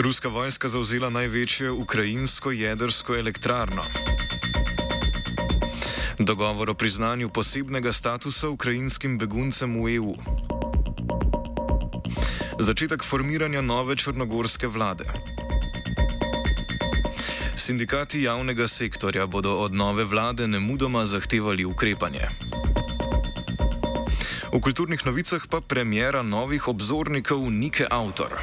Ruska vojska zauzela največjo ukrajinsko jedrsko elektrarno. Dogovor o priznanju posebnega statusa ukrajinskim beguncem v EU. Začetek formiranja nove črnogorske vlade. Sindikati javnega sektorja bodo od nove vlade nemudoma zahtevali ukrepanje. V kulturnih novicah pa premjera novih obzornikov Nike Autor.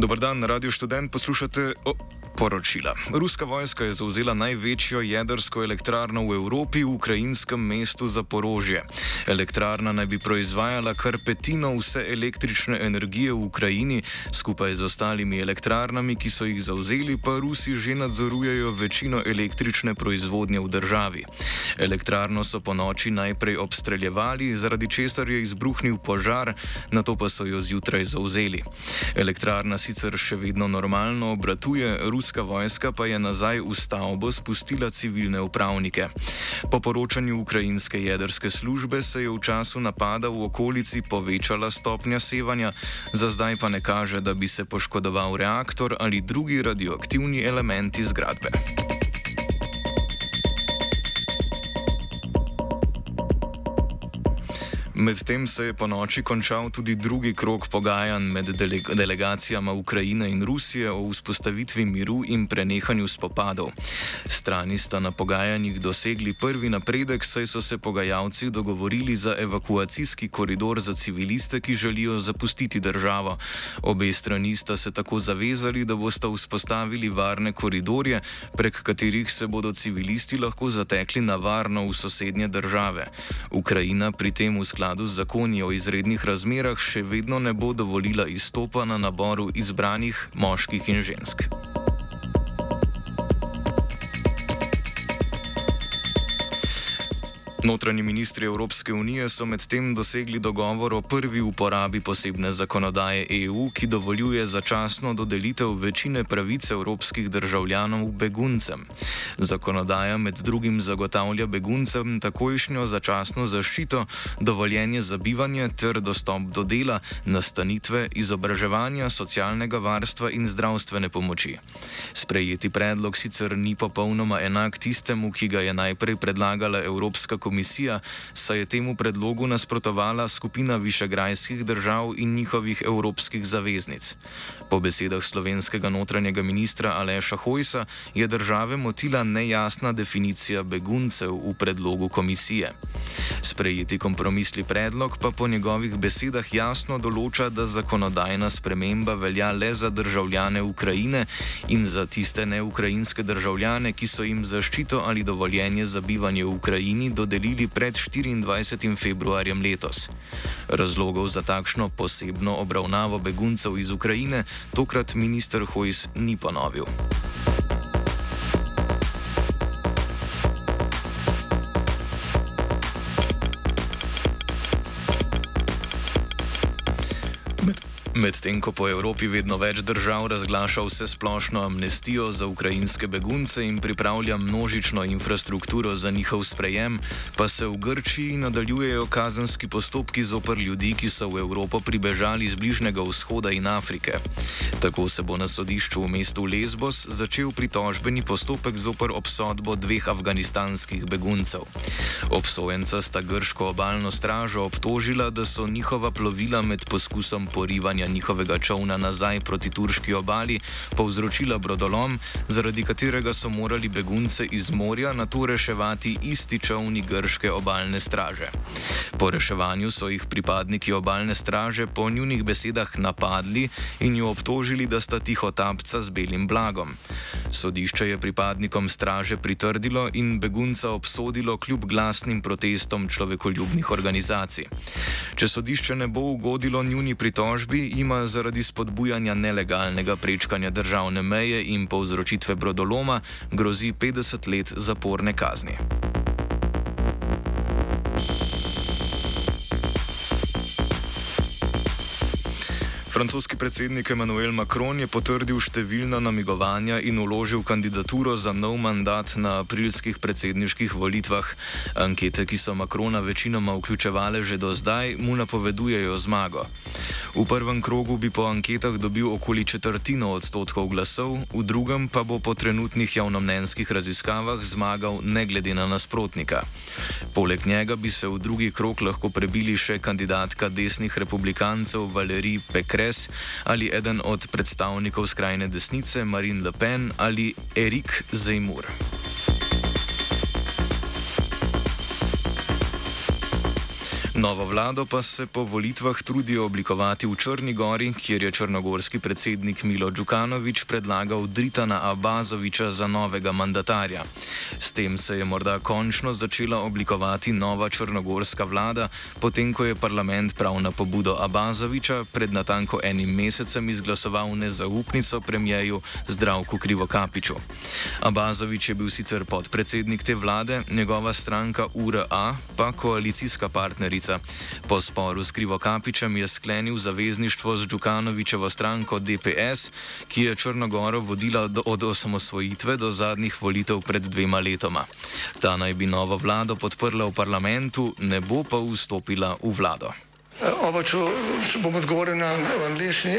Dobar dan, Radio Student, poslušate. Oh. Poročila. Ruska vojska je zauzela največjo jedrsko elektrarno v Evropi v ukrajinskem mestu Zaporožje. Elektrarna naj bi proizvajala kar petino vse električne energije v Ukrajini, skupaj z ostalimi elektrarnami, ki so jih zauzeli, pa Rusi že nadzorujejo večino električne proizvodnje v državi. Elektrarno so po noči najprej obstreljevali, zaradi česar je izbruhnil požar, na to pa so jo zjutraj zauzeli. Elektrarna sicer še vedno normalno obratuje, ruska vojska pa je nazaj v stavbo spustila civilne upravnike. Po poročanju ukrajinske jedrske službe se je v času napada v okolici povečala stopnja sevanja, za zdaj pa ne kaže, da bi se poškodoval reaktor ali drugi radioaktivni elementi zgradbe. Medtem se je po noči končal tudi drugi krok pogajanj med dele delegacijama Ukrajine in Rusije o vzpostavitvi miru in prenehanju spopadov. Strani sta na pogajanjih dosegli prvi napredek, saj so se pogajalci dogovorili za evakuacijski koridor za civiliste, ki želijo zapustiti državo. Obe strani sta se tako zavezali, da boste vzpostavili varne koridorje, prek katerih se bodo civilisti lahko zatekli na varno v sosednje države. Ukrajina pri tem v skladu skladu z zakoni o izrednih razmerah še vedno ne bo dovolila izstopa na naboru izbranih moških in žensk. Notranji ministri Evropske unije so medtem dosegli dogovor o prvi uporabi posebne zakonodaje EU, ki dovoljuje začasno dodelitev večine pravic evropskih državljanov beguncem. Zakonodaja med drugim zagotavlja beguncem takojšnjo začasno zaščito, dovoljenje za bivanje ter dostop do dela, nastanitve, izobraževanja, socialnega varstva in zdravstvene pomoči. Sprejeti predlog sicer ni popolnoma enak tistemu, ki ga je najprej predlagala Evropska komisija komisija, saj je temu predlogu nasprotovala skupina višegrajskih držav in njihovih evropskih zaveznic. Po besedah slovenskega notranjega ministra Aleša Hojsa je države motila nejasna definicija beguncev v predlogu komisije. Sprejeti kompromisli predlog pa po njegovih besedah jasno določa, da zakonodajna sprememba velja le za državljane Ukrajine in za tiste neukrajinske državljane, ki so jim zaščito ali dovoljenje za bivanje v Ukrajini dodelili dodelili pred 24. februarjem letos. Razlogov za takšno posebno obravnavo beguncev iz Ukrajine tokrat minister Hojs ni ponovil. Medtem ko po Evropi vedno več držav razglaša vse splošno amnestijo za ukrajinske begunce in pripravlja množično infrastrukturo za njihov sprejem, pa se v Grčiji nadaljujejo kazenski postopki zoper ljudi, ki so v Evropo pribežali z Bližnjega vzhoda in Afrike. Tako se bo na sodišču v mestu Lesbos začel pritožbeni postopek zoper obsodbo dveh afganistanskih beguncev. Obsojenca sta grško obalno stražo obtožila, da so njihova plovila med poskusom porivanja njihovega čovna nazaj proti turški obali povzročila brodolom, zaradi katerega so morali begunce iz morja na to reševati isti čovni grške obalne straže. Po reševanju so jih pripadniki obalne straže po njunih besedah napadli in jo obtožili, da sta tiho tapca z belim blagom. Sodišče je pripadnikom straže pritrdilo in begunca obsodilo kljub glasnim protestom človekoljubnih organizacij. Če sodišče ne bo ugodilo njuni pritožbi, ima zaradi spodbujanja nelegalnega prečkanja državne meje in povzročitve brodoloma grozi 50 let zaporne kazni. Francoski predsednik Emmanuel Macron je potrdil številna namigovanja in uložil kandidaturo za nov mandat na aprilskih predsedniških volitvah. Ankete, ki so Macrona večinoma vključevale že do zdaj, mu napovedujejo zmago. V prvem krogu bi po anketah dobil okoli četrtino odstotkov glasov, v drugem pa bo po trenutnih javnomnenjskih raziskavah zmagal ne glede na nasprotnika. Poleg njega bi se v drugi krog lahko prebili še kandidatka desnih republikancev Valerij Pekre. Kres ali eden od predstavnikov skrajne desnice Marine Le Pen ali Erik Zemur. Novo vlado pa se po volitvah trudijo oblikovati v Črni gori, kjer je črnogorski predsednik Milo Đukanovič predlagal Dritana Abazoviča za novega mandatarja. S tem se je morda končno začela oblikovati nova črnogorska vlada, potem ko je parlament prav na pobudo Abazoviča pred natanko enim mesecem izglasoval nezaupnico premijeju Zdravku Krivokapiču. Abazovič je bil sicer podpredsednik te vlade, njegova stranka URA pa koalicijska partnerica. Levica. Po sporu s Krivokapičem je sklenil zavezništvo z Džukanovičevo stranko DPS, ki je Črnogoro vodila do, od osamosvojitve do zadnjih volitev pred dvema letoma. Ta naj bi novo vlado podprla v parlamentu, ne bo pa vstopila v vlado. Oba, če bom odgovoril na angliški.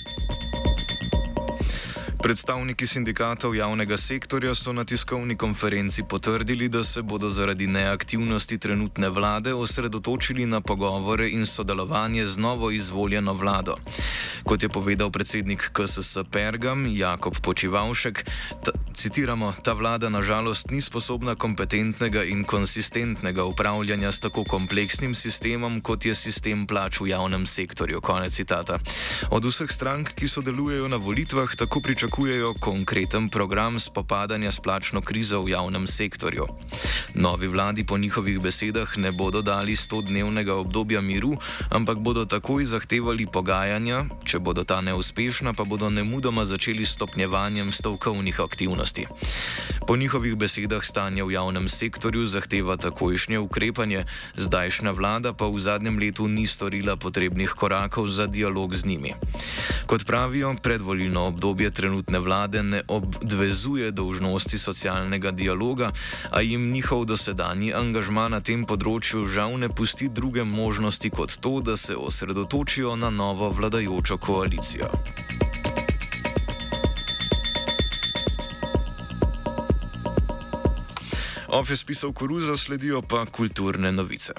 Predstavniki sindikatov javnega sektorja so na tiskovni konferenci potrdili, da se bodo zaradi neaktivnosti trenutne vlade osredotočili na pogovore in sodelovanje z novo izvoljeno vlado. Kot je povedal predsednik KSS Pergam Jakob Počivalšek, ta, citiramo, ta vlada nažalost ni sposobna kompetentnega in konsistentnega upravljanja s tako kompleksnim sistemom, kot je sistem plač v javnem sektorju. Konec citata. Od vseh strank, ki sodelujejo na volitvah, tako pričakujejo, pričakujejo konkreten program spopadanja s plačno krizo v javnem sektorju. Novi vladi po njihovih besedah ne bodo dali 100-dnevnega obdobja miru, ampak bodo takoj zahtevali pogajanja, če bodo ta neuspešna, pa bodo nemudoma začeli stopnjevanjem stavkovnih aktivnosti. Po njihovih besedah stanje v javnem sektorju zahteva takojšnje ukrepanje, zdajšnja vlada pa v zadnjem letu ni storila potrebnih korakov za dialog z njimi. Kot pravijo, predvolilno obdobje trenutno trenutne vlade ne obvezuje dolžnosti socialnega dialoga, a jim njihov dosedanji angažma na tem področju žal ne pusti druge možnosti kot to, da se osredotočijo na novo vladajočo koalicijo. Office pisal koruza, sledijo pa kulturne novice.